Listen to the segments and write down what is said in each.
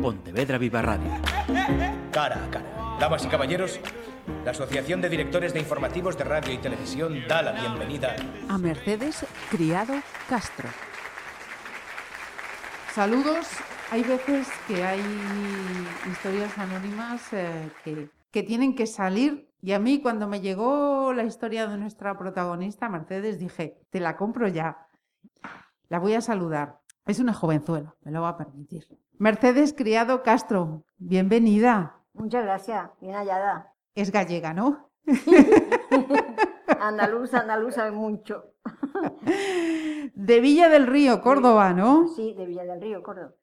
Pontevedra Viva Radio. Cara a cara. Damas y caballeros, la Asociación de Directores de Informativos de Radio y Televisión da la bienvenida a Mercedes Criado Castro. Saludos. Hay veces que hay historias anónimas eh, que, que tienen que salir y a mí cuando me llegó la historia de nuestra protagonista, Mercedes, dije, te la compro ya. La voy a saludar. Es una jovenzuela, me lo va a permitir. Mercedes Criado Castro, bienvenida. Muchas gracias, bien hallada. Es gallega, ¿no? andaluz, andaluz sabe mucho. de Villa del Río, Córdoba, ¿no? Sí, de Villa del Río, Córdoba.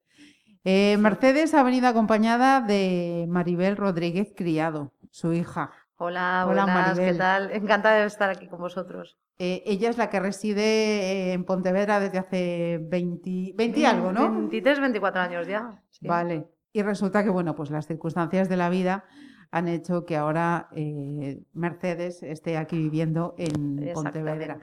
Eh, Mercedes ha venido acompañada de Maribel Rodríguez Criado, su hija. Hola, Hola buenas, ¿qué tal? Encantada de estar aquí con vosotros. Eh, ella es la que reside en Pontevedra desde hace 20, 20 y algo, ¿no? 23, 24 años ya. Vale. Y resulta que, bueno, pues las circunstancias de la vida han hecho que ahora eh, Mercedes esté aquí viviendo en Pontevedra.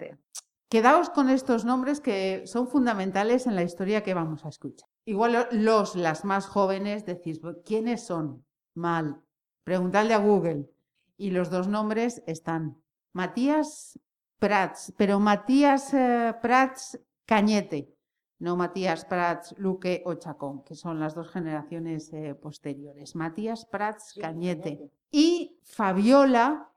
Quedaos con estos nombres que son fundamentales en la historia que vamos a escuchar. Igual los, las más jóvenes decís, ¿quiénes son? Mal. Preguntadle a Google y los dos nombres están Matías Prats, pero Matías eh, Prats Cañete, no Matías Prats Luque o Chacón, que son las dos generaciones eh, posteriores. Matías Prats Cañete. Y Fabiola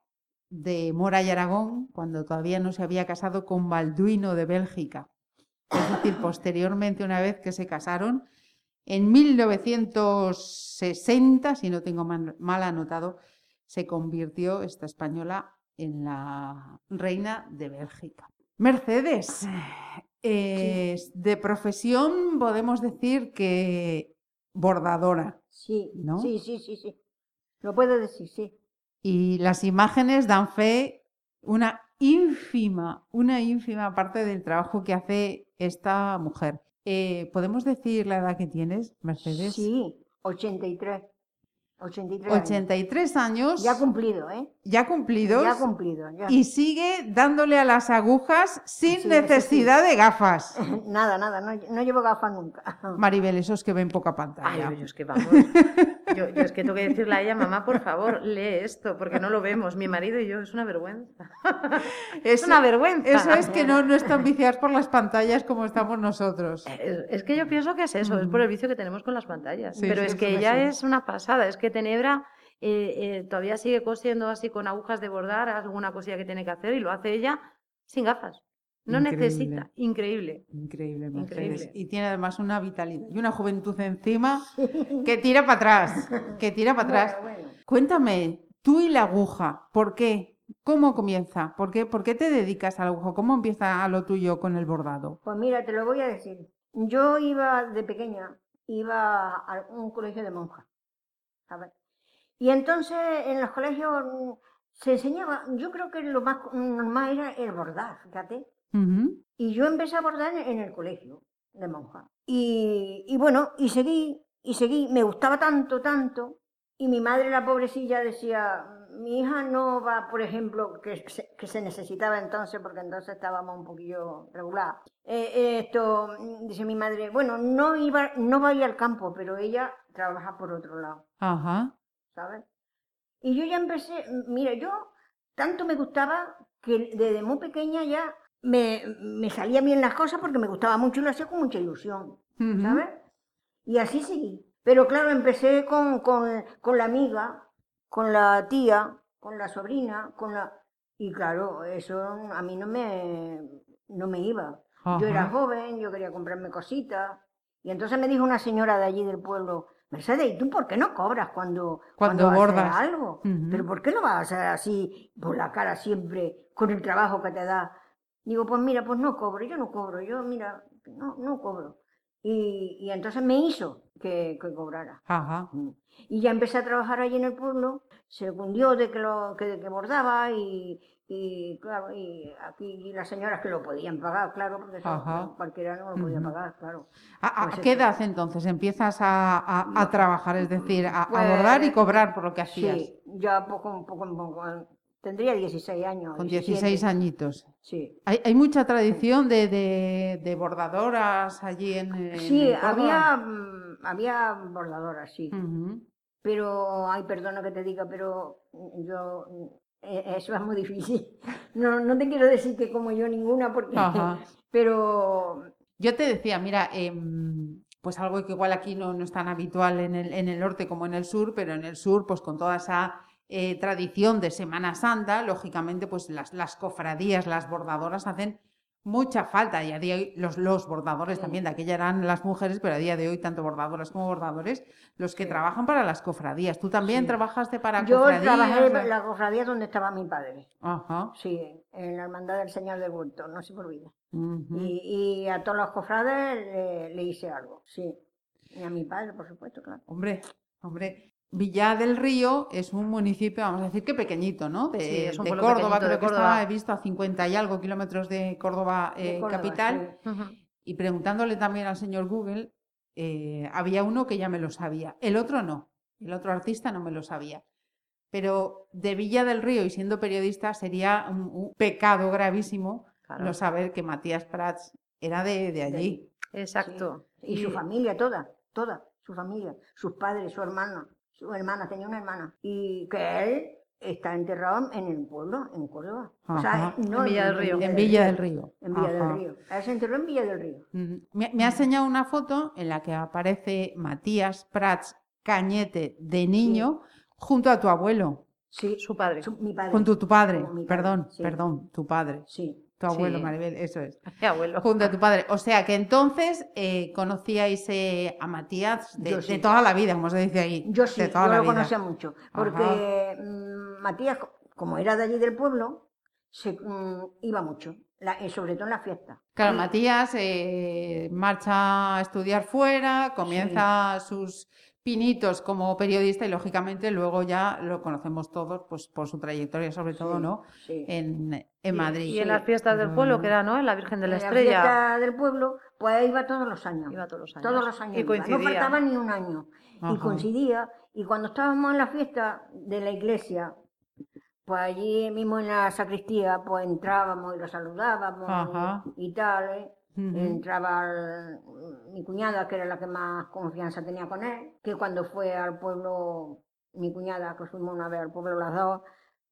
de Mora y Aragón, cuando todavía no se había casado con Balduino de Bélgica. Es decir, posteriormente, una vez que se casaron, en 1960, si no tengo mal anotado, se convirtió esta española en la reina de Bélgica. Mercedes, de profesión podemos decir que bordadora. Sí, ¿no? sí, sí, sí, sí. Lo puedo decir, sí. Y las imágenes dan fe una ínfima, una ínfima parte del trabajo que hace esta mujer. Eh, ¿Podemos decir la edad que tienes, Mercedes? Sí, 83. 83, 83 años. Ya cumplido, ¿eh? Ya cumplidos. Ya cumplido. Y sigue dándole a las agujas sin necesidad de gafas. nada, nada, no, llevo gafas nunca. Maribel, esos que ven poca pantalla. Ay, es que vamos. Yo, es que tengo que decirle a ella, mamá, por favor, lee esto, porque no lo vemos. Mi marido y yo, es una vergüenza. es una vergüenza. Eso es que no, no están viciadas por las pantallas como estamos nosotros. Es, que yo pienso que es eso, es por el vicio que tenemos con las pantallas. Pero es que ella es una pasada, es que Tenebra eh, eh, todavía sigue cosiendo así con agujas de bordar, alguna cosilla que tiene que hacer y lo hace ella sin gafas. No necesita. Increíble. Increíble, Increíble. Y tiene además una vitalidad y una juventud encima que tira para atrás. Que tira para atrás. Cuéntame, tú y la aguja, ¿por qué? ¿Cómo comienza? ¿Por qué, ¿Por qué te dedicas al aguja? ¿Cómo empieza a lo tuyo con el bordado? Pues mira, te lo voy a decir. Yo iba de pequeña, iba a un colegio de monjas. Y entonces en los colegios mm, se enseñaba, yo creo que lo más normal era el bordar, fíjate. Y yo empecé a bordar en el colegio de monja. Y, y, bueno, y seguí, y seguí, me gustaba tanto, tanto. Y mi madre, la pobrecilla, decía, mi hija no va, por ejemplo, que se, que se necesitaba entonces, porque entonces estábamos un poquillo regular. Eh, esto, dice mi madre, bueno, no iba, no va a ir al campo, pero ella trabaja por otro lado. Ajá. ¿Sabes? Y yo ya empecé, mira, yo tanto me gustaba que desde muy pequeña ya me, me salían bien las cosas porque me gustaba mucho y lo hacía con mucha ilusión, ¿sabes? Y así seguí. Pero claro, empecé con, con, con la amiga, con la tía, con la sobrina, con la... Y claro, eso a mí no me, no me iba. Yo era joven, yo quería comprarme cositas. Y entonces me dijo una señora de allí del pueblo, Mercedes, ¿y tú por qué no cobras cuando, cuando, bordas algo? ¿Pero por qué no vas a hacer así por la cara siempre con el trabajo que te da? Digo, pues mira, pues no cobro, yo no cobro, yo mira, no, no cobro. Y, y entonces me hizo que, que cobrara. Ajá. Mm. Y ya empecé a trabajar allí en el pueblo, se cundió de que, lo, que, de que bordaba y, y claro, y aquí las señoras que lo podían pagar, claro, porque cualquiera no lo podía pagar, claro. ¿A, pues qué edad entonces empiezas a, a, trabajar, es decir, a, bordar y pues, cobrar por lo que hacías? Sí, ya poco, poco, poco tendría 16 años. Con 16 añitos. Sí. ¿Hay, hay mucha tradición de, de, de, bordadoras allí en, Sí, había, mm, había bordadoras, sí. Pero, ay, perdona que te diga, pero yo, eh, eso es muy difícil. No, no te quiero decir que como yo ninguna, porque, pero... Yo te decía, mira, em, pues algo que igual aquí no, no es tan habitual en el, en el norte como en el sur, pero en el sur, pues con toda esa eh, tradición de Semana Santa, lógicamente, pues las, las cofradías, las bordadoras hacen mucha falta y a día de hoy los, los bordadores también, de aquella eran las mujeres, pero a día de hoy tanto bordadoras como bordadores, los que trabajan para las cofradías. ¿Tú también trabajaste para cofradías? Yo trabajé en la cofradía donde estaba mi padre. Ajá. Sí, en la Hermandad del Señor de Bulto, no se me olvida. y, y, a todos los cofrades le, le hice algo, sí. Y a mi padre, por supuesto, claro. Hombre, hombre, Villa del Río es un municipio, vamos a decir que pequeñito, ¿no? De, Córdoba, creo que estaba, he visto a 50 y algo kilómetros de Córdoba, eh, capital. Y preguntándole también al señor Google, eh, había uno que ya me lo sabía, el otro no, el otro artista no me lo sabía. Pero de Villa del Río y siendo periodista sería un, pecado gravísimo no saber que Matías Prats era de, allí. Exacto. Y, su familia toda, toda, su familia, sus padres, su hermano su hermana, tenía una hermana, y que él está enterrado en el pueblo, en Córdoba. O sea, no en Villa del Río. En Villa del Río. En Villa del Río. Él se enterró en Villa del Río. Me, ha enseñado una foto en la que aparece Matías Prats Cañete de niño junto a tu abuelo. Sí, su padre. mi padre. Junto a tu padre, perdón, perdón, tu padre. Sí. Tu abuelo, Maribel, eso es. Mi abuelo. Junto a tu padre. O sea que entonces eh, conocíais eh, a Matías de, toda la vida, como se dice ahí. Yo sí, de yo lo conocía mucho. Porque mm, Matías, como era de allí del pueblo, se mm, iba mucho. Eh, sobre todo en la fiesta. Claro, Matías marcha a estudiar fuera, comienza sus pinitos como periodista y lógicamente luego ya lo conocemos todos pues por su trayectoria sobre todo no En, en, Madrid. y en las fiestas del pueblo que era no en la Virgen de la Estrella la fiesta del pueblo pues iba todos los años. Iba todos los años. Todos los años y coincidía. no faltaba ni un año. Y coincidía. Y cuando estábamos en la fiesta de la iglesia pues allí mismo en la sacristía pues entrábamos y lo saludábamos y, tal ¿eh? Entraba mi cuñada, que era la que más confianza tenía con él, que cuando fue al pueblo, mi cuñada, que fuimos una vez al pueblo las dos,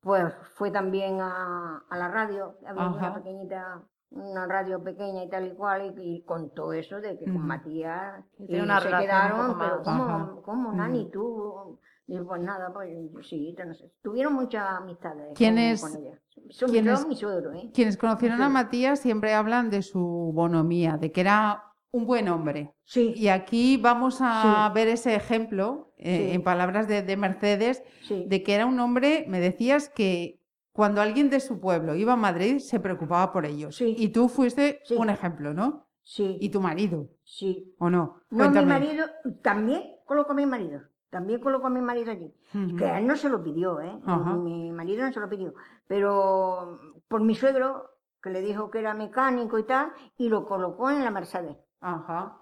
pues fue también a, la radio, había una pequeñita, una radio pequeña y tal y cual, y, contó eso de que con Matías y se quedaron, pero ¿cómo, cómo Nani, tú? Y pues nada, pues sí, tuvieron muchas amistades ¿Quiénes, con, ella. mi suegro, ¿eh? Quienes conocieron a Matías siempre hablan de su bonomía, de que era un buen hombre. Sí. Y aquí vamos a ver ese ejemplo, eh, en palabras de, Mercedes, de que era un hombre, me decías que cuando alguien de su pueblo iba a Madrid se preocupaba por ellos. Y tú fuiste un ejemplo, ¿no? Sí. ¿Y tu marido? Sí. ¿O no? No, mi marido, también coloco a mi marido. También colocó a mi marido allí. Que él no se lo pidió, ¿eh? Mi marido no se lo pidió. Pero por mi suegro, que le dijo que era mecánico y tal, y lo colocó en la Mercedes. Ajá.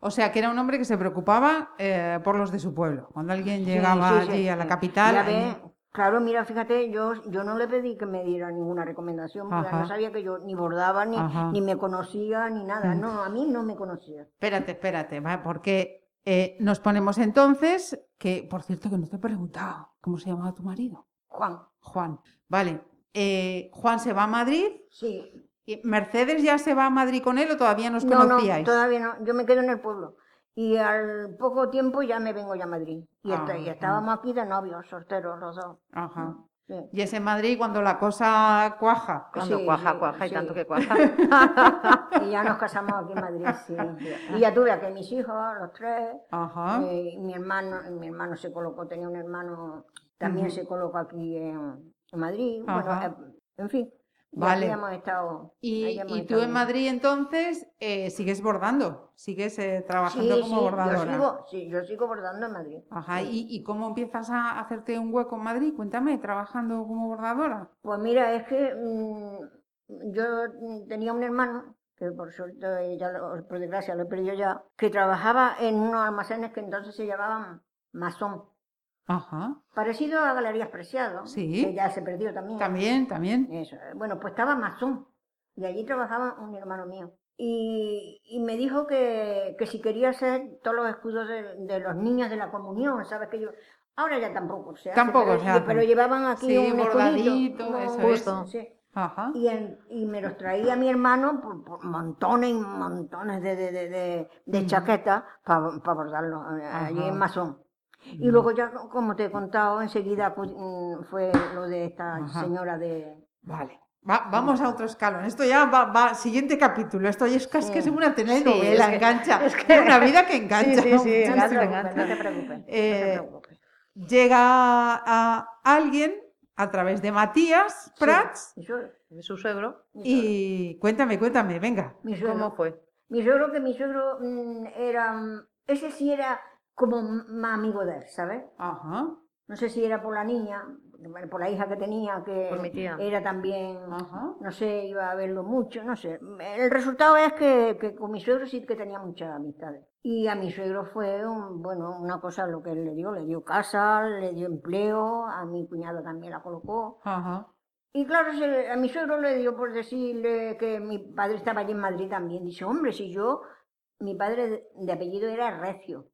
O sea, que era un hombre que se preocupaba eh, por los de su pueblo. Cuando alguien llegaba allí a la capital. claro, mira, fíjate, yo, yo no le pedí que me diera ninguna recomendación, porque no sabía que yo ni bordaba, ni, ni me conocía, ni nada. No, a mí no me conocía. Espérate, espérate, porque eh, nos ponemos entonces, que por cierto que no te he preguntado, ¿cómo se llamaba tu marido? Juan. Juan, vale. Eh, Juan se va a Madrid. Sí. ¿Mercedes ya se va a Madrid con él o todavía nos conocíais? No, todavía no. Yo me quedo en el pueblo. Y al poco tiempo ya me vengo ya a Madrid. Y, ah, estábamos aquí de novios, solteros los dos. Ajá. Y es en Madrid cuando la cosa cuaja. Cuando cuaja, cuaja y tanto que cuaja. y ya nos casamos aquí en Madrid, sí. Y ya tuve aquí mis hijos, los tres. Eh, mi hermano, mi hermano se colocó, tenía un hermano, también se colocó aquí en, Madrid. Bueno, eh, en fin. Vale. Hemos estado, y, y tú en Madrid entonces eh, sigues bordando, sigues eh, trabajando como bordadora. Yo sigo, sí, yo sigo bordando en Madrid. Ajá, ¿Y, ¿Y, cómo empiezas a hacerte un hueco en Madrid? Cuéntame, trabajando como bordadora. Pues mira, es que mm, yo tenía un hermano, que por suerte, ya por desgracia lo he perdido ya, que trabajaba en unos almacenes que entonces se llamaban Masón. Ajá. Parecido a Galerías Preciado, sí. que ya se perdió también. También, también. Eso. Bueno, pues estaba Masón y allí trabajaba un hermano mío. y, me dijo que, que, si quería hacer todos los escudos de, los niños de la comunión, ¿sabes? que yo Ahora ya tampoco se hace. Tampoco pero, pero llevaban aquí un bordadito, eso Sí. Y, y, me los traía mi hermano por, montones y montones de, de, de, de chaquetas para bordarlos eh, allí en Masón. Y luego ya, como te he contado, enseguida pues, mm, fue lo de esta señora de... Vale. vamos a otro escalón. Esto ya va, siguiente capítulo. Esto ya es casi que es una telenovela, engancha. Es que... Una vida que engancha. Sí, sí, engancha, engancha, no te preocupes. no te eh, preocupes. Llega a alguien a través de Matías Prats. Sí, su suegro. Y cuéntame, cuéntame, venga. ¿Cómo fue? Mi suegro, que mi suegro mm, era. Mm, ese sí era como más amigo de él, ¿sabes? Ajá. No sé si era por la niña, por la hija que tenía, que era también, no sé, iba a verlo mucho, no sé. El resultado es que, con mi suegro sí que tenía muchas amistades. Y a mi suegro fue, un, bueno, una cosa lo que él le dio, le dio casa, le dio empleo, a mi cuñado también la colocó. Y claro, a mi suegro le dio por decirle que mi padre estaba allí en Madrid también. Dice, hombre, si yo, mi padre de apellido era Recio.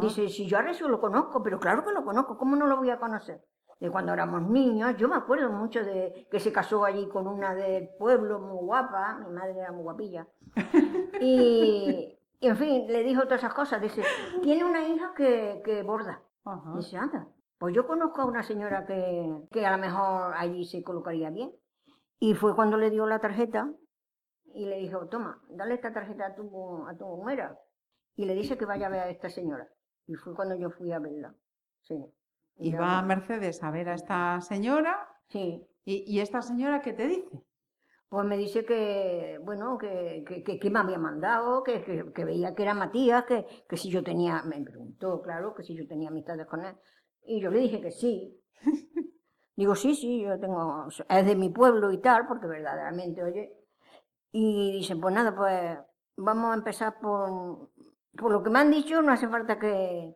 Dice, si yo a Recio lo conozco, pero claro que lo conozco, ¿cómo no lo voy a conocer? de cuando éramos niños. Yo me acuerdo mucho de que se casó allí con una del pueblo muy guapa, mi madre era muy guapilla. Y, en fin, le dijo todas esas cosas. Dice, tiene una hija que, que borda. Dice, anda, pues yo conozco a una señora que, que a lo mejor allí se colocaría bien. Y fue cuando le dio la tarjeta y le dijo, toma, dale esta tarjeta a tu, a tu nuera. Y le dice que vaya a ver a esta señora. Y fue cuando yo fui a verla. Sí. Y va Mercedes a ver a esta señora. Sí. ¿Y, esta señora qué te dice? Pues me dice que, bueno, que, que, me había mandado, que, que, veía que era Matías, que, que si yo tenía, me preguntó, claro, que si yo tenía amistades con él. Y yo le dije que sí. Digo, sí, sí, yo tengo, es de mi pueblo y tal, porque verdaderamente, oye. Y dice, pues nada, pues vamos a empezar por, por lo que me han dicho, no hace falta que,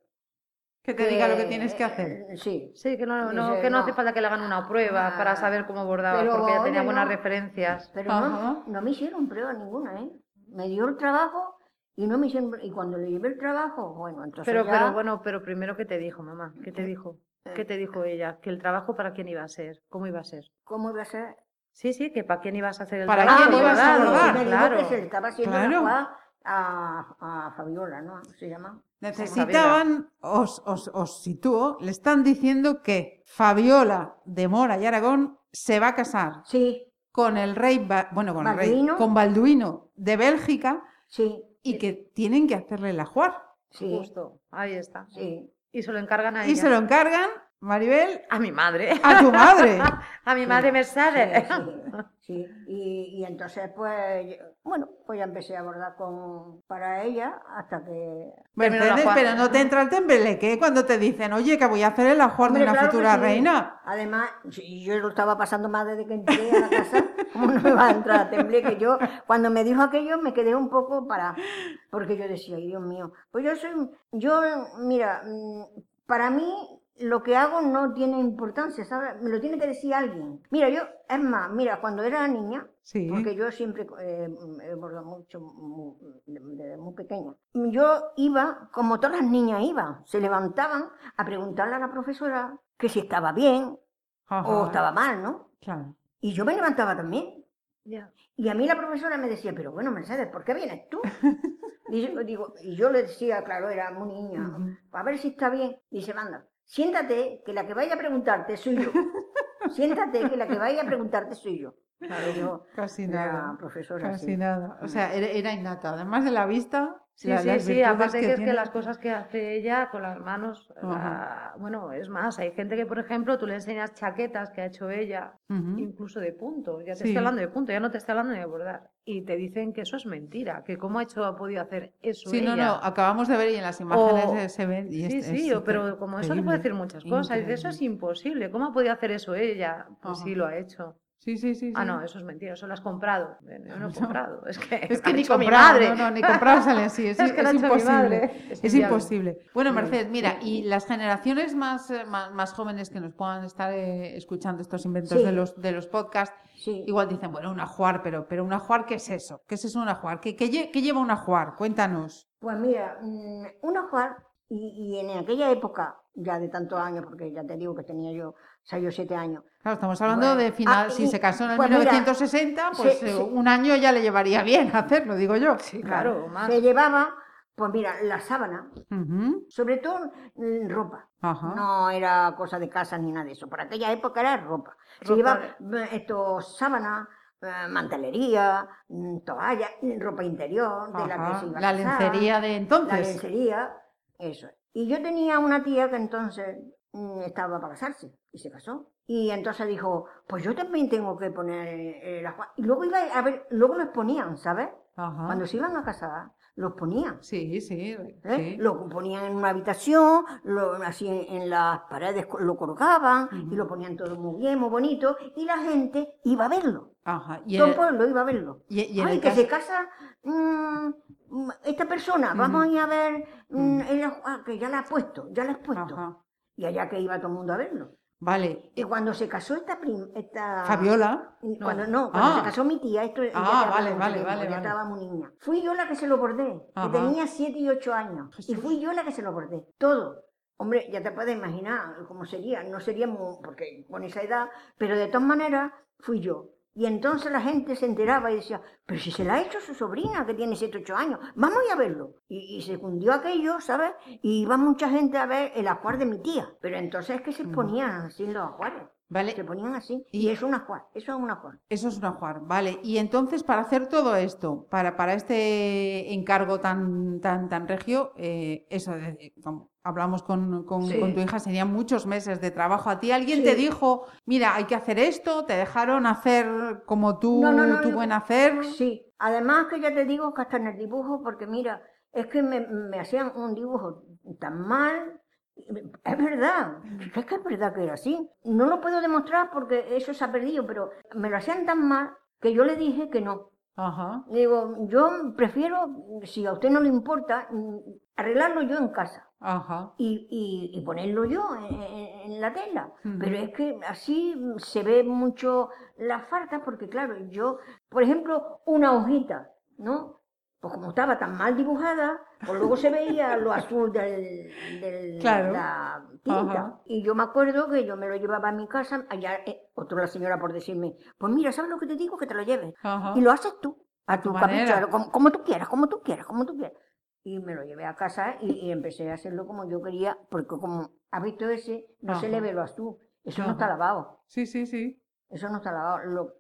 que te diga lo que tienes que hacer. Eh, sí. Sí, que no, no que no, hace falta que le hagan una prueba para saber cómo bordaba, porque ya tenía buenas referencias. Pero no, no me hicieron prueba ninguna, ¿eh? Me dio el trabajo y no me hicieron y cuando le llevé el trabajo, bueno, entonces Pero ya... pero bueno, pero primero qué te dijo, mamá? ¿Qué te dijo? ¿Qué te dijo ella? Que el trabajo para quién iba a ser, cómo iba a ser. ¿Cómo iba a ser? Sí, sí, que para quién ibas a hacer el ¿Para trabajo. ¿Para quién ibas a bordar? Claro. Que se estaba haciendo claro. A, a Fabiola, ¿no? Se llama. Necesitaban, os, os, os sitúo, le están diciendo que Fabiola de Mora y Aragón se va a casar sí. con el rey, bueno, con el rey, con Balduino de Bélgica sí. y que tienen que hacerle el ajuar. Sí. Justo, ahí está. Sí. Y se lo encargan a ella. Y se lo encargan Maribel. A mi madre. A tu madre. a mi madre Mercedes. Sí, Y, y, entonces, pues, bueno, pues ya empecé a bordar con, para ella hasta que... Mercedes, pero no te entra el tembleque cuando te dicen, oye, que voy a hacer el ajuar de una futura reina. Además, yo lo estaba pasando más desde que entré a la casa, ¿cómo no me va a entrar tembleque? Yo, cuando me dijo aquello, me quedé un poco para... Porque yo decía, ay, Dios mío, pues yo soy... Yo, mira, mm, para mí lo que hago no tiene importancia, ¿sabes? Me lo tiene que decir alguien. Mira, yo, es más, mira, cuando era niña, porque yo siempre eh, he bordado mucho desde muy pequeña, yo iba, como todas las niñas iban, se levantaban a preguntarle a la profesora que si estaba bien o estaba mal, ¿no? Claro. Y yo me levantaba también. Y a mí la profesora me decía, pero bueno, Mercedes, ¿por qué vienes tú? y, yo, digo, y yo le decía, claro, era muy niña, a ver si está bien. Dice, manda, siéntate, que la que vaya a preguntarte soy yo. siéntate, que la que vaya a preguntarte soy yo. Claro, casi nada. Profesora, casi nada. O sea, era, innata. Además de la vista, Sí, sí, sí, aparte que, es que las cosas que hace ella con las manos, bueno, es más, hay gente que, por ejemplo, tú le enseñas chaquetas que ha hecho ella, incluso de punto, ya te estoy hablando de punto, ya no te está hablando de bordar, y te dicen que eso es mentira, que cómo ha hecho, ha podido hacer eso Sí, no, no, acabamos de ver y en las imágenes se ven y Sí, sí, pero como eso te puede decir muchas cosas, y eso es imposible, ¿cómo ha podido hacer eso ella? Pues sí, lo ha hecho. Sí, sí, sí. Ah, no, eso es mentira, eso lo has comprado. Yo no he comprado. Es que, es que ni comprado, no, no, ni comprado sale así. Es, es, es imposible. Es, es imposible. Bueno, Mercedes, mira, y las generaciones más, eh, más, más jóvenes que nos puedan estar eh, escuchando estos inventos de, los, de los podcasts, igual dicen, bueno, un ajuar, pero, pero un ajuar, ¿qué es eso? ¿Qué es eso un ajuar? ¿Qué, qué, qué lleva un ajuar? Cuéntanos. Pues mira, mm, un ajuar, y, y en aquella época, ya de tantos años, porque ya te digo que tenía yo sea, yo siete años. Claro, estamos hablando de final, ah, si se casó en el pues 1960, pues eh, un año ya le llevaría bien hacerlo, digo yo. Sí, claro, más. Se llevaba, pues mira, la sábana, sobre todo ropa. No era cosa de casa ni nada de eso. Por aquella época era ropa. Se llevaba eh, esto, sábana, eh, mantelería, mm, toalla, ropa interior, de la que se iba La lencería de entonces. La lencería, eso. Y yo tenía una tía que entonces Mm, estaba para casarse y se casó. Y entonces dijo, pues yo también tengo que poner eh, la Y luego iba a ver, luego los ponían, ¿sabes? Cuando se iban a casar, los ponían. Sí, sí, ¿Eh? Lo ponían en una habitación, lo, así en, las paredes lo colgaban y lo ponían todo muy bien, muy bonito, y la gente iba a verlo. Ajá. ¿Y todo el pueblo iba a verlo. Y, Ay, que se casa mm, esta persona, vamos a ir a ver, mm, ah, que ya la ha puesto, ya la has puesto y allá que iba todo el mundo a verlo. Vale. Y cuando se casó esta, esta... Fabiola. Cuando, no, cuando se ah. casó mi tía, esto ah, vale, vale, vale, ya estaba muy niña. Fui yo la que se lo bordé, que tenía 7 y 8 años. Y fui yo la que se lo bordé, todo. Hombre, ya te puedes imaginar cómo sería. No sería muy, porque con esa edad, pero de todas maneras fui yo. Y entonces la gente se enteraba y decía, pero si se la ha hecho su sobrina, que tiene 7, 8 años, vamos a verlo. Y, se cundió aquello, ¿sabes? Y iba mucha gente a ver el ajuar de mi tía. Pero entonces es que se ponían así los ajuares. Vale. Se ponían así. Y, es un ajuar, eso es un ajuar. Eso es un ajuar, vale. Y entonces, para hacer todo esto, para, para este encargo tan, tan, tan regio, eh, eso, de, hablamos con, con, tu hija, serían muchos meses de trabajo. ¿A ti alguien te dijo, mira, hay que hacer esto? ¿Te dejaron hacer como tú, tu buen hacer? Sí, además que ya te digo que hasta en el dibujo, porque mira, es que me, hacían un dibujo tan mal, es verdad, es que es verdad que era así. No lo puedo demostrar porque eso se ha perdido, pero me lo hacían tan mal que yo le dije que no. Ajá. Digo, yo prefiero, si a usted no le importa, arreglarlo yo en casa. Ajá. Y, y, ponerlo yo en, la tela. Pero es que así se ve mucho la falta, porque claro, yo, por ejemplo, una hojita, ¿no? Pues como estaba tan mal dibujada, pues luego se veía lo azul del, de la tinta. Y yo me acuerdo que yo me lo llevaba a mi casa, allá, eh, otro la señora por decirme, pues mira, ¿sabes lo que te digo? Que te lo lleves. Y lo haces tú, a tu capricho, como, como, tú quieras, como tú quieras, como tú quieras y me lo llevé a casa y, empecé a hacerlo como yo quería, porque como ha visto ese, no se le ve lo azul, eso no está lavado. Sí, sí, sí. Eso no está lavado,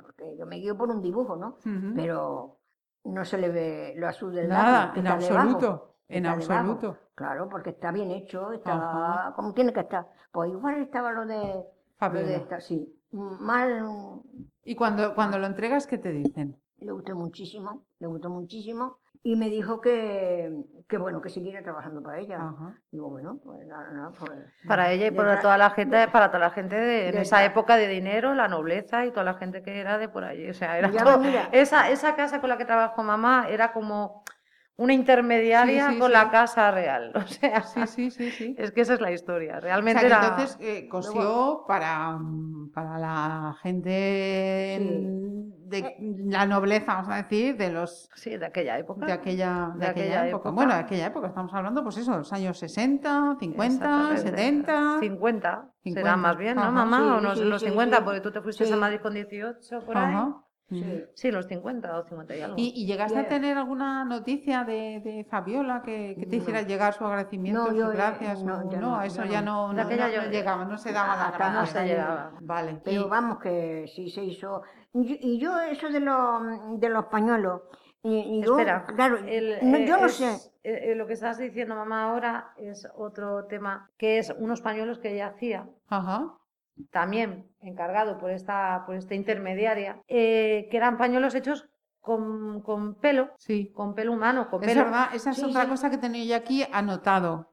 porque yo me guío por un dibujo, ¿no? Pero no se le ve lo azul del Nada, en absoluto, en absoluto. Claro, porque está bien hecho, está como tiene que estar. Pues igual estaba lo de, lo de esta, sí. Mal. ¿Y cuando, cuando lo entregas, qué te dicen? Le gustó muchísimo, le gustó muchísimo y me dijo que, que bueno, que siguiera trabajando para ella. Digo, bueno, pues nada, pues, Para ella y para toda la gente, para toda la gente de, en esa época de dinero, la nobleza y toda la gente que era de por allí. O sea, era esa, esa casa con la que trabajó mamá era como una intermediaria con la casa real. O sea, sí, sí, sí, sí. Es que esa es la historia. Realmente era... entonces eh, cosió para, para la gente de eh. la nobleza, vamos a decir, de los sí, de aquella época. De aquella, de, aquella, época. Bueno, de aquella época estamos hablando, pues eso, los años 60, 50, 70. 50, será más bien, ¿no, mamá? o no, los 50, porque tú te fuiste a Madrid con 18 por ahí. Sí. los 50 o 50 y algo. ¿Y, llegaste a tener alguna noticia de, Fabiola que, te hiciera llegar su agradecimiento, sus gracias? No, no, eso ya no, no, llegaba, no se daba la gana. No se llegaba. Vale. Pero vamos que sí se hizo. Y yo eso de los, de los pañuelos. Y, Espera, claro, yo no sé. Eh, lo que estás diciendo, mamá, ahora es otro tema, que es unos pañuelos que ella hacía. Ajá también encargado por esta, por esta intermediaria, eh, que eran pañuelos hechos con, con, pelo, sí. con pelo humano, con es pelo. verdad, esa es otra cosa que tenía yo aquí anotado.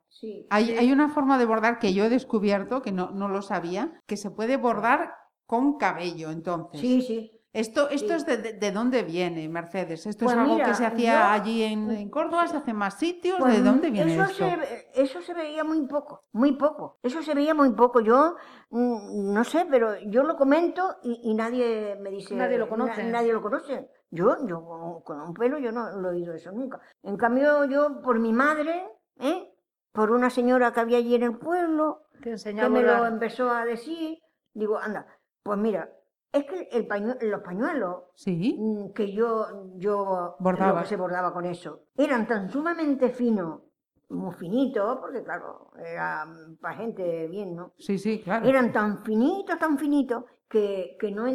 Hay, hay, una forma de bordar que yo he descubierto, que no, no lo sabía, que se puede bordar con cabello, entonces. Sí, sí. Esto, esto es de, de, dónde viene, Mercedes. ¿Esto es pues algo que se hacía allí en, Córdoba? ¿Se hace más sitios? ¿De pues dónde viene eso esto? Se, eso se veía muy poco, muy poco. Eso se veía muy poco. Yo mm, no sé, pero yo lo comento y, nadie me dice. Nadie lo conoce. nadie lo conoce. Yo, yo con un pelo, yo no lo he oído eso nunca. En cambio, yo por mi madre, ¿eh? por una señora que había allí en el pueblo, que me lo empezó a decir, digo, anda, pues mira, es que el los pañuelos ¿Sí? Mm, que yo, yo bordaba. se bordaba con eso eran tan sumamente finos, muy finitos, porque claro, era para gente bien, ¿no? Sí, sí, claro. Eran tan finitos, tan finitos, que, que, no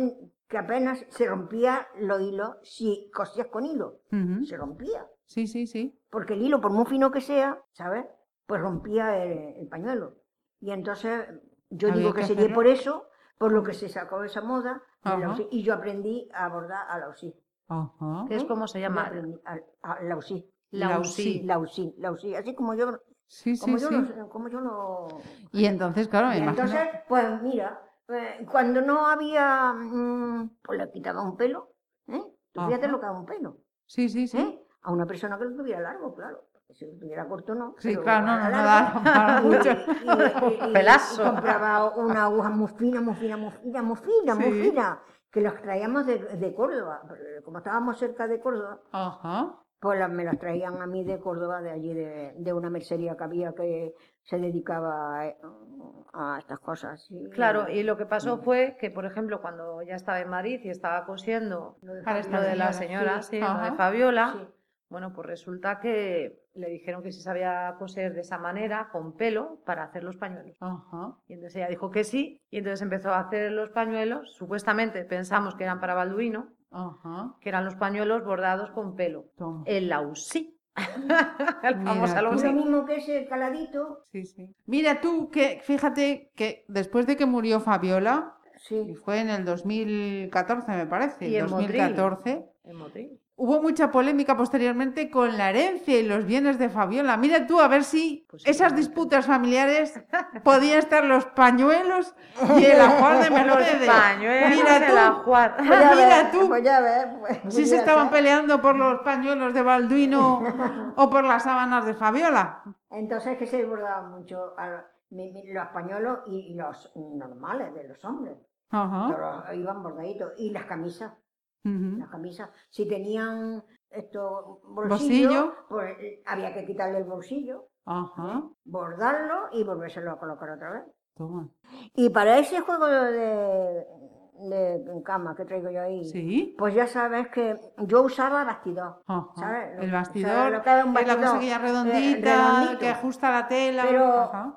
que apenas se rompía los hilos si cosías con hilo. Se rompía. Sí, sí, sí. Porque el hilo, por muy fino que sea, ¿sabes? Pues rompía el, pañuelo. Y entonces yo digo que, sería por eso por lo que se sacó esa moda y yo aprendí a bordar a la UCI. ¿Qué es como se llama? A, la UCI. La UCI. La UCI, la UCI. Así como yo, sí, como, sí, yo sí. Lo, como yo lo... Y entonces, claro, y entonces, pues mira, eh, cuando no había, mm, pues le quitaba un pelo, ¿eh? Tú fíjate lo que un pelo. Sí, sí, sí. ¿eh? A una persona que lo tuviera largo, claro si lo tuviera corto no. Sí, claro, no, no, no da mucho. Y, Pelazo. compraba una aguja muy fina, muy fina, muy fina, muy fina, muy fina, que las traíamos de, de, Córdoba. Como estábamos cerca de Córdoba, Ajá. pues me las traían a mí de Córdoba, de allí, de, de una mercería que había que se dedicaba a, estas cosas. Claro, y lo que pasó fue que, por ejemplo, cuando ya estaba en Madrid y estaba cosiendo lo de, la señora, sí, lo de Fabiola, bueno, pues resulta que le dijeron que si sabía coser de esa manera, con pelo, para hacer los pañuelos. Y entonces ella dijo que sí, y entonces empezó a hacer los pañuelos. Supuestamente pensamos que eran para Balduino, que eran los pañuelos bordados con pelo. El lausí. el famoso lausí. Lo mismo que ese caladito. Sí, sí. Mira tú, que fíjate que después de que murió Fabiola, sí. fue en el 2014, me parece. Y en 2014. En Motril. Hubo mucha polémica posteriormente con la herencia y los bienes de Fabiola. Mira tú a ver si pues esas disputas familiares podían estar los pañuelos y el ajuar de Mercedes. Mira tú, mira tú, pues ya ves, pues, si pues se estaban peleando por los pañuelos de Balduino o por las sábanas de Fabiola. Entonces que se bordaban mucho los pañuelos y los normales de los hombres. Ajá. iban bordaditos y las camisas las camisas. Si tenían esto bolsillo, pues eh, había que quitarle el bolsillo, bordarlo y volvérselo a colocar otra vez. Y para ese juego de, de cama que traigo yo ahí, pues ya sabes que yo usaba bastidor. El bastidor, es la cosa que redondita, que ajusta la tela. Pero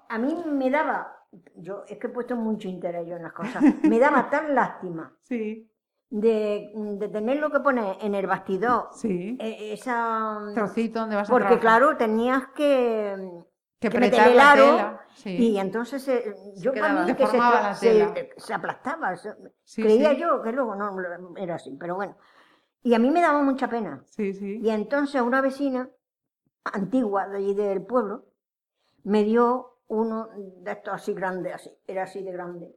a mí me daba, yo es que he puesto mucho interés yo en las cosas, me daba tan lástima. Sí de, de tener lo que poner en el bastidor. Sí. E, esa trocito donde vas a Porque claro, tenías que que, que meter el aro y entonces eh, yo para mí que se, se, aplastaba. creía yo que luego no era así, pero bueno. Y a mí me daba mucha pena. Sí, sí. Y entonces una vecina antigua de allí del pueblo me dio uno de estos así grandes, así, era así de grande.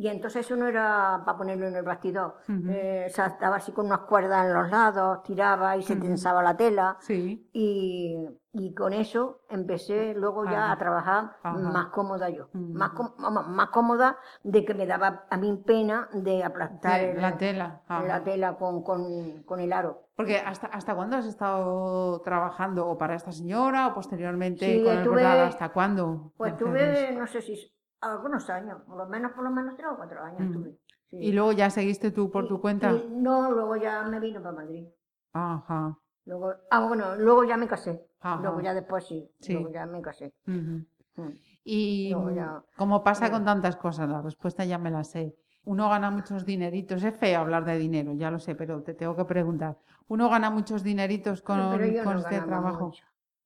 Y entonces eso no era para ponerlo en el bastidor. Eh, o sea, estaba así con unas cuerdas en los lados, tiraba y se tensaba la tela. Sí. Y, y, con eso empecé luego ya a trabajar más cómoda yo. más, más cómoda de que me daba a mí pena de aplastar la tela. La tela con, con, con, el aro. Porque ¿hasta, ¿hasta cuándo has estado trabajando? ¿O para esta señora o posteriormente con el ¿Hasta cuándo? Pues tuve, no sé si algunos años, por lo menos, por lo menos tres o cuatro años mm. tuve. ¿Y luego ya seguiste tú por tu cuenta? no, luego ya me vino para Madrid. Ajá. Luego, ah, bueno, luego ya me casé. Luego ya después sí, luego ya me casé. Mm. Y como pasa con tantas cosas, la respuesta ya me la sé. Uno gana muchos dineritos, es feo hablar de dinero, ya lo sé, pero te tengo que preguntar. ¿Uno gana muchos dineritos con, con este trabajo?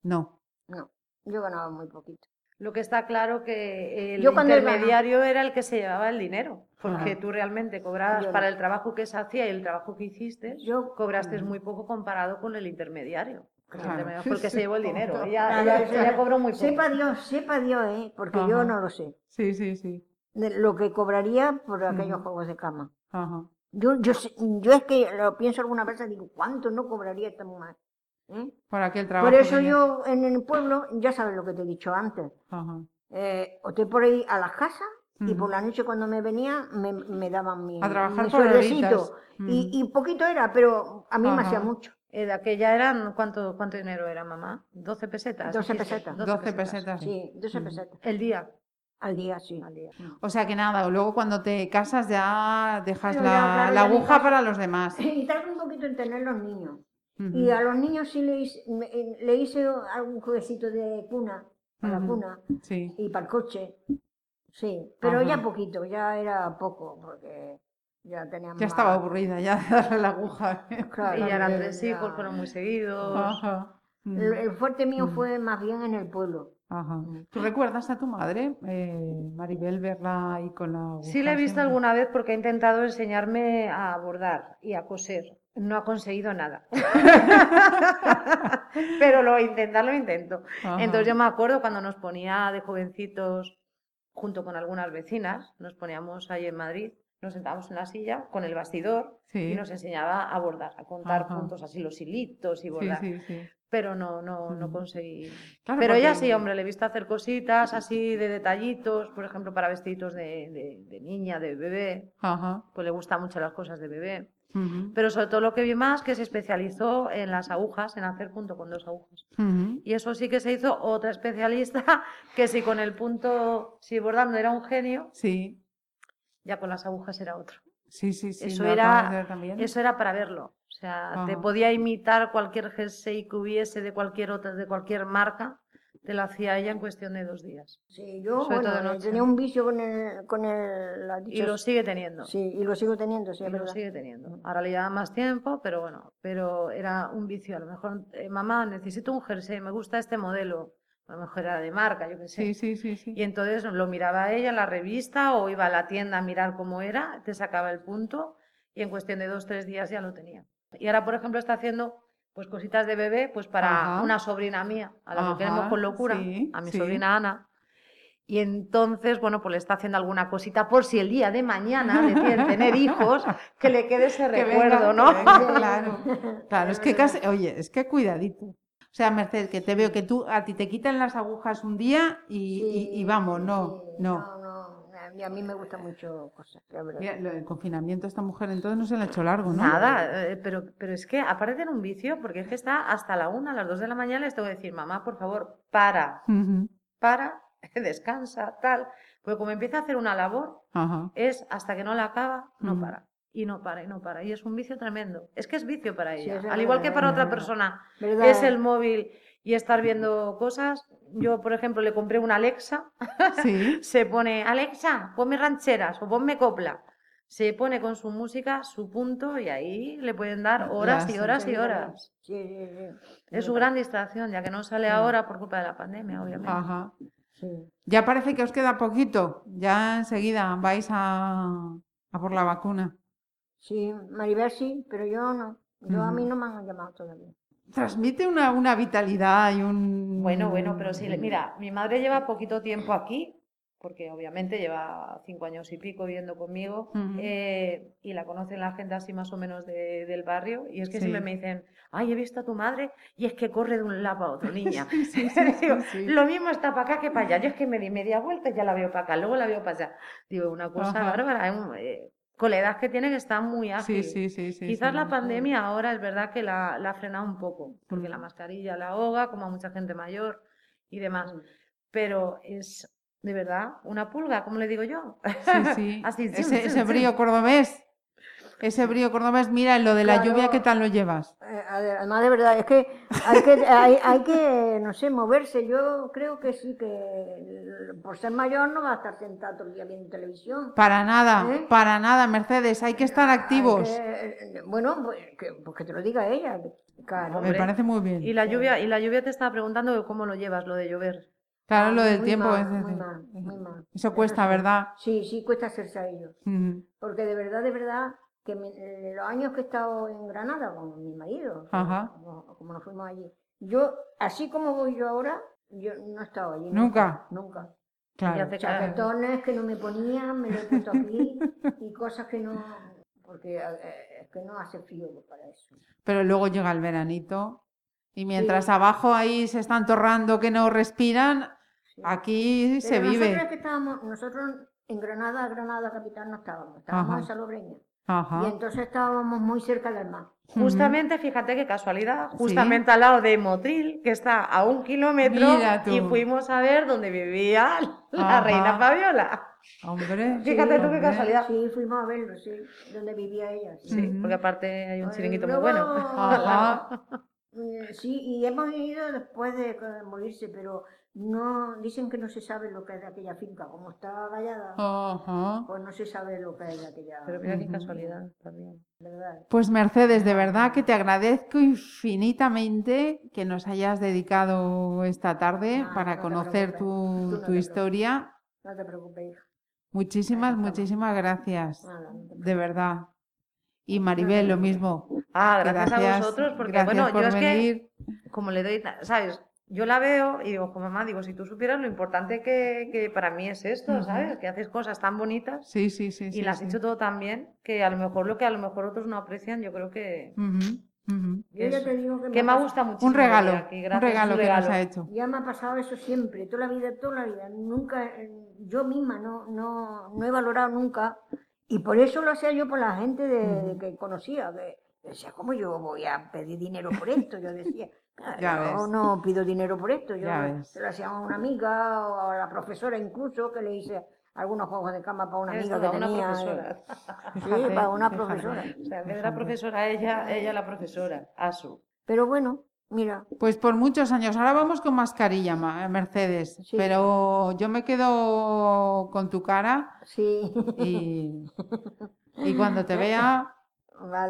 No. No, yo ganaba muy poquito. Lo que está claro que el intermediario era el que se llevaba el dinero, porque tú realmente cobrabas para el trabajo que se hacía y el trabajo que hiciste, yo, cobraste muy poco comparado con el intermediario. Claro. fue el que se llevó el dinero. Ella, cobró muy poco. Sepa Dios, sepa Dios, ¿eh? porque yo no lo sé. Sí, sí, sí. lo que cobraría por aquellos juegos de cama. Yo, yo, yo es que lo pienso alguna vez y digo, ¿cuánto no cobraría esta mujer? ¿Eh? Por aquel trabajo. Por eso yo en el pueblo, ya sabes lo que te he dicho antes, eh, o te por ahí a las casas y por la noche cuando me venía me, me daban mi, a trabajar y, y, poquito era, pero a mí me hacía mucho. Eh, de aquella eran, ¿cuánto, ¿cuánto dinero era, mamá? ¿12 pesetas? 12 pesetas. 12 pesetas. Sí, 12 pesetas. El día. Al día, sí. Al día. O sea que nada, luego cuando te casas ya dejas la, la aguja para los demás. Y tardo un poquito en tener los niños. Y a los niños sí le hice, le hice algún jueguecito de cuna, para la cuna, y para el coche. Sí, pero ya poquito, ya era poco, porque ya teníamos... Ya estaba aburrida, ya de darle la aguja. y ya eran tres hijos, fueron muy seguidos. El, fuerte mío fue más bien en el pueblo. Ajá. ¿Tú recuerdas a tu madre, eh, Maribel, verla ahí con la aguja? Sí, la he visto alguna vez porque ha intentado enseñarme a bordar y a coser. No ha conseguido nada. Pero lo intentar lo intento. Entonces yo me acuerdo cuando nos ponía de jovencitos junto con algunas vecinas, nos poníamos ahí en Madrid, nos sentábamos en la silla con el bastidor y nos enseñaba a bordar, a contar puntos así los hilitos y bordar. Pero no, no, no conseguí. Pero ella sí, hombre, le he visto hacer cositas así de detallitos, por ejemplo, para vestiditos de, de, niña, de bebé. Pues le gustan mucho las cosas de bebé. Pero sobre todo lo que vi más que se especializó en las agujas, en hacer punto con dos agujas. Y eso sí que se hizo otra especialista que si con el punto, si bordando era un genio, sí. ya con las agujas era otro. Sí, sí, sí. Eso, era, eso era para verlo. O sea, te podía imitar cualquier jersey que hubiese de cualquier otra, de cualquier marca te lo hacía ella en cuestión de dos días. Sí, yo bueno, tenía un vicio con el... Con el y lo sigue teniendo. Sí, y lo sigo teniendo, sí, y lo sigue teniendo. Ahora le lleva más tiempo, pero bueno, pero era un vicio. A lo mejor, eh, mamá, necesito un jersey, me gusta este modelo. A lo mejor era de marca, yo qué sé. Sí, sí, sí, sí. Y entonces lo miraba ella en la revista o iba a la tienda a mirar cómo era, te sacaba el punto y en cuestión de dos, tres días ya lo tenía. Y ahora, por ejemplo, está haciendo pues cositas de bebé, pues para una sobrina mía, a la que queremos con locura, a mi sobrina Ana. Y entonces, bueno, pues le está haciendo alguna cosita por si el día de mañana deciden tener hijos, que le quede ese recuerdo, ¿no? claro, claro, es que casi, oye, es que cuidadito. O sea, Mercedes, que te veo que tú, a ti te quitan las agujas un día y, y vamos, no, no y a mí me gusta mucho cosas. el confinamiento a esta mujer entonces no se le ha hecho largo, ¿no? Nada, eh, pero, pero es que aparte de un vicio, porque es que está hasta la una, a las dos de la mañana, les tengo que decir, mamá, por favor, para, para, descansa, tal. Porque como empieza a hacer una labor, es hasta que no la acaba, no para y no para y no para. Y es un vicio tremendo. Es que es vicio para ella. Al igual que para otra persona es el móvil y estar viendo cosas. Yo, por ejemplo, le compré una Alexa. se pone, Alexa, ponme rancheras o ponme copla. Se pone con su música, su punto, y ahí le pueden dar horas y horas y horas. Es su gran distracción, ya que no sale ahora por culpa de la pandemia, obviamente. Ya parece que os queda poquito. Ya enseguida vais a, a por la vacuna. Sí, Maribel sí, pero yo no. Yo a mí no me han llamado todavía transmite una, una, vitalidad y un... Bueno, bueno, pero sí, mira, mi madre lleva poquito tiempo aquí, porque obviamente lleva cinco años y pico viviendo conmigo, eh, y la conocen la gente así más o menos del barrio, y es que siempre me dicen, ay, he visto a tu madre, y es que corre de un lado a otro, niña. Digo, lo mismo está para acá que para allá, yo es que me di media vuelta y ya la veo para acá, luego la veo para allá. Digo, una cosa bárbara, eh, con la edad que tiene que está muy ágil. Sí, sí, sí, Quizás la pandemia ahora es verdad que la, la, ha frenado un poco, porque la mascarilla la ahoga, como a mucha gente mayor y demás. Mm. Pero es de verdad una pulga, como le digo yo. Sí, sí. ese, ese brío cordobés ese brío cordobés, mira, lo de la lluvia, ¿qué tal lo llevas? Eh, además, de verdad, es que hay que, hay, que, no sé, moverse. Yo creo que sí, que por ser mayor no va a estar sentado todo el día viendo televisión. Para nada, ¿Eh? para nada, Mercedes, hay que estar activos. Eh, bueno, pues que, pues que, te lo diga ella. Me parece muy bien. Y la lluvia, y la lluvia te estaba preguntando cómo lo llevas, lo de llover. Claro, lo del tiempo. es, muy mal, muy mal. Eso cuesta, ¿verdad? Sí, sí, cuesta hacerse a ellos. Porque de verdad, de verdad, que en los años que he estado en Granada con mi marido, Como, nos fuimos allí, yo, así como voy yo ahora, yo no he estado allí. ¿Nunca? Nunca. Claro. Chaquetones que no me ponía, me lo he puesto aquí y cosas que no, porque eh, es que no hace frío para eso. Pero luego llega el veranito y mientras abajo ahí se están torrando que no respiran, aquí se vive. Nosotros, que estábamos, nosotros en Granada, Granada capital no estábamos, estábamos en Salobreña. Y entonces estábamos muy cerca del mar. Justamente, fíjate qué casualidad, justamente al lado de Motril, que está a un kilómetro, y fuimos a ver dónde vivía la reina Fabiola. Hombre, fíjate tú qué casualidad. Sí, fuimos a verlo, sí, donde vivía ella. Sí, porque aparte hay un chiringuito muy bueno. Eh, sí, y hemos ido después de morirse, pero no dicen que no se sabe lo que es de aquella finca, como está vallada, pues no se sabe lo que es de aquella. Pero mira qué casualidad también. Pues Mercedes, de verdad que te agradezco infinitamente que nos hayas dedicado esta tarde para conocer tu, tu historia. No te preocupes, hija. Muchísimas, muchísimas gracias. de verdad. Y Maribel, lo mismo. Ah, gracias, a vosotros, porque bueno, yo es que, como le doy, ¿sabes? Yo la veo y digo, mamá, digo, si tú supieras lo importante que, que para mí es esto, ¿sabes? Que haces cosas tan bonitas. Sí, sí, sí. Y las has hecho todo tan bien que a lo mejor lo que a lo mejor otros no aprecian, yo creo que. Yo ya te digo que, me, gusta mucho. Un regalo. un regalo que nos ha hecho. Ya me ha pasado eso siempre, toda la vida, toda la vida. Nunca, eh, yo misma no, no, no he valorado nunca. Y por eso lo hacía yo por la gente de, que conocía. Que decía, ¿cómo yo voy a pedir dinero por esto? Yo decía. Yo no pido dinero por esto, yo se lo hacía a una amiga o a la profesora incluso que le hice algunos juegos de cama para una amiga que una tenía. Profesora. Sí, para una profesora. O sea, en vez de la profesora ella, ella la profesora, Asu. Pero bueno, mira. Pues por muchos años. Ahora vamos con mascarilla, Mercedes. Pero yo me quedo con tu cara. Sí. Y, y cuando te vea,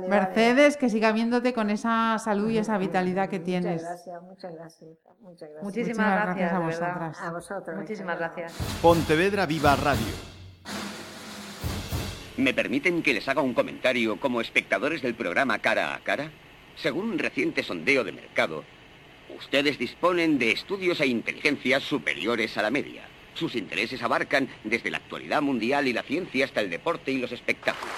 Mercedes, que siga viéndote con esa salud y esa vitalidad que tienes. Muchas gracias, muchas gracias. Muchas gracias. Muchísimas gracias, a vosotras. A vosotros. Muchísimas gracias. Pontevedra Viva Radio. ¿Me permiten que les haga un comentario como espectadores del programa Cara a Cara? Según un reciente sondeo de mercado, ustedes disponen de estudios e inteligencias superiores a la media. Sus intereses abarcan desde la actualidad mundial y la ciencia hasta el deporte y los espectáculos.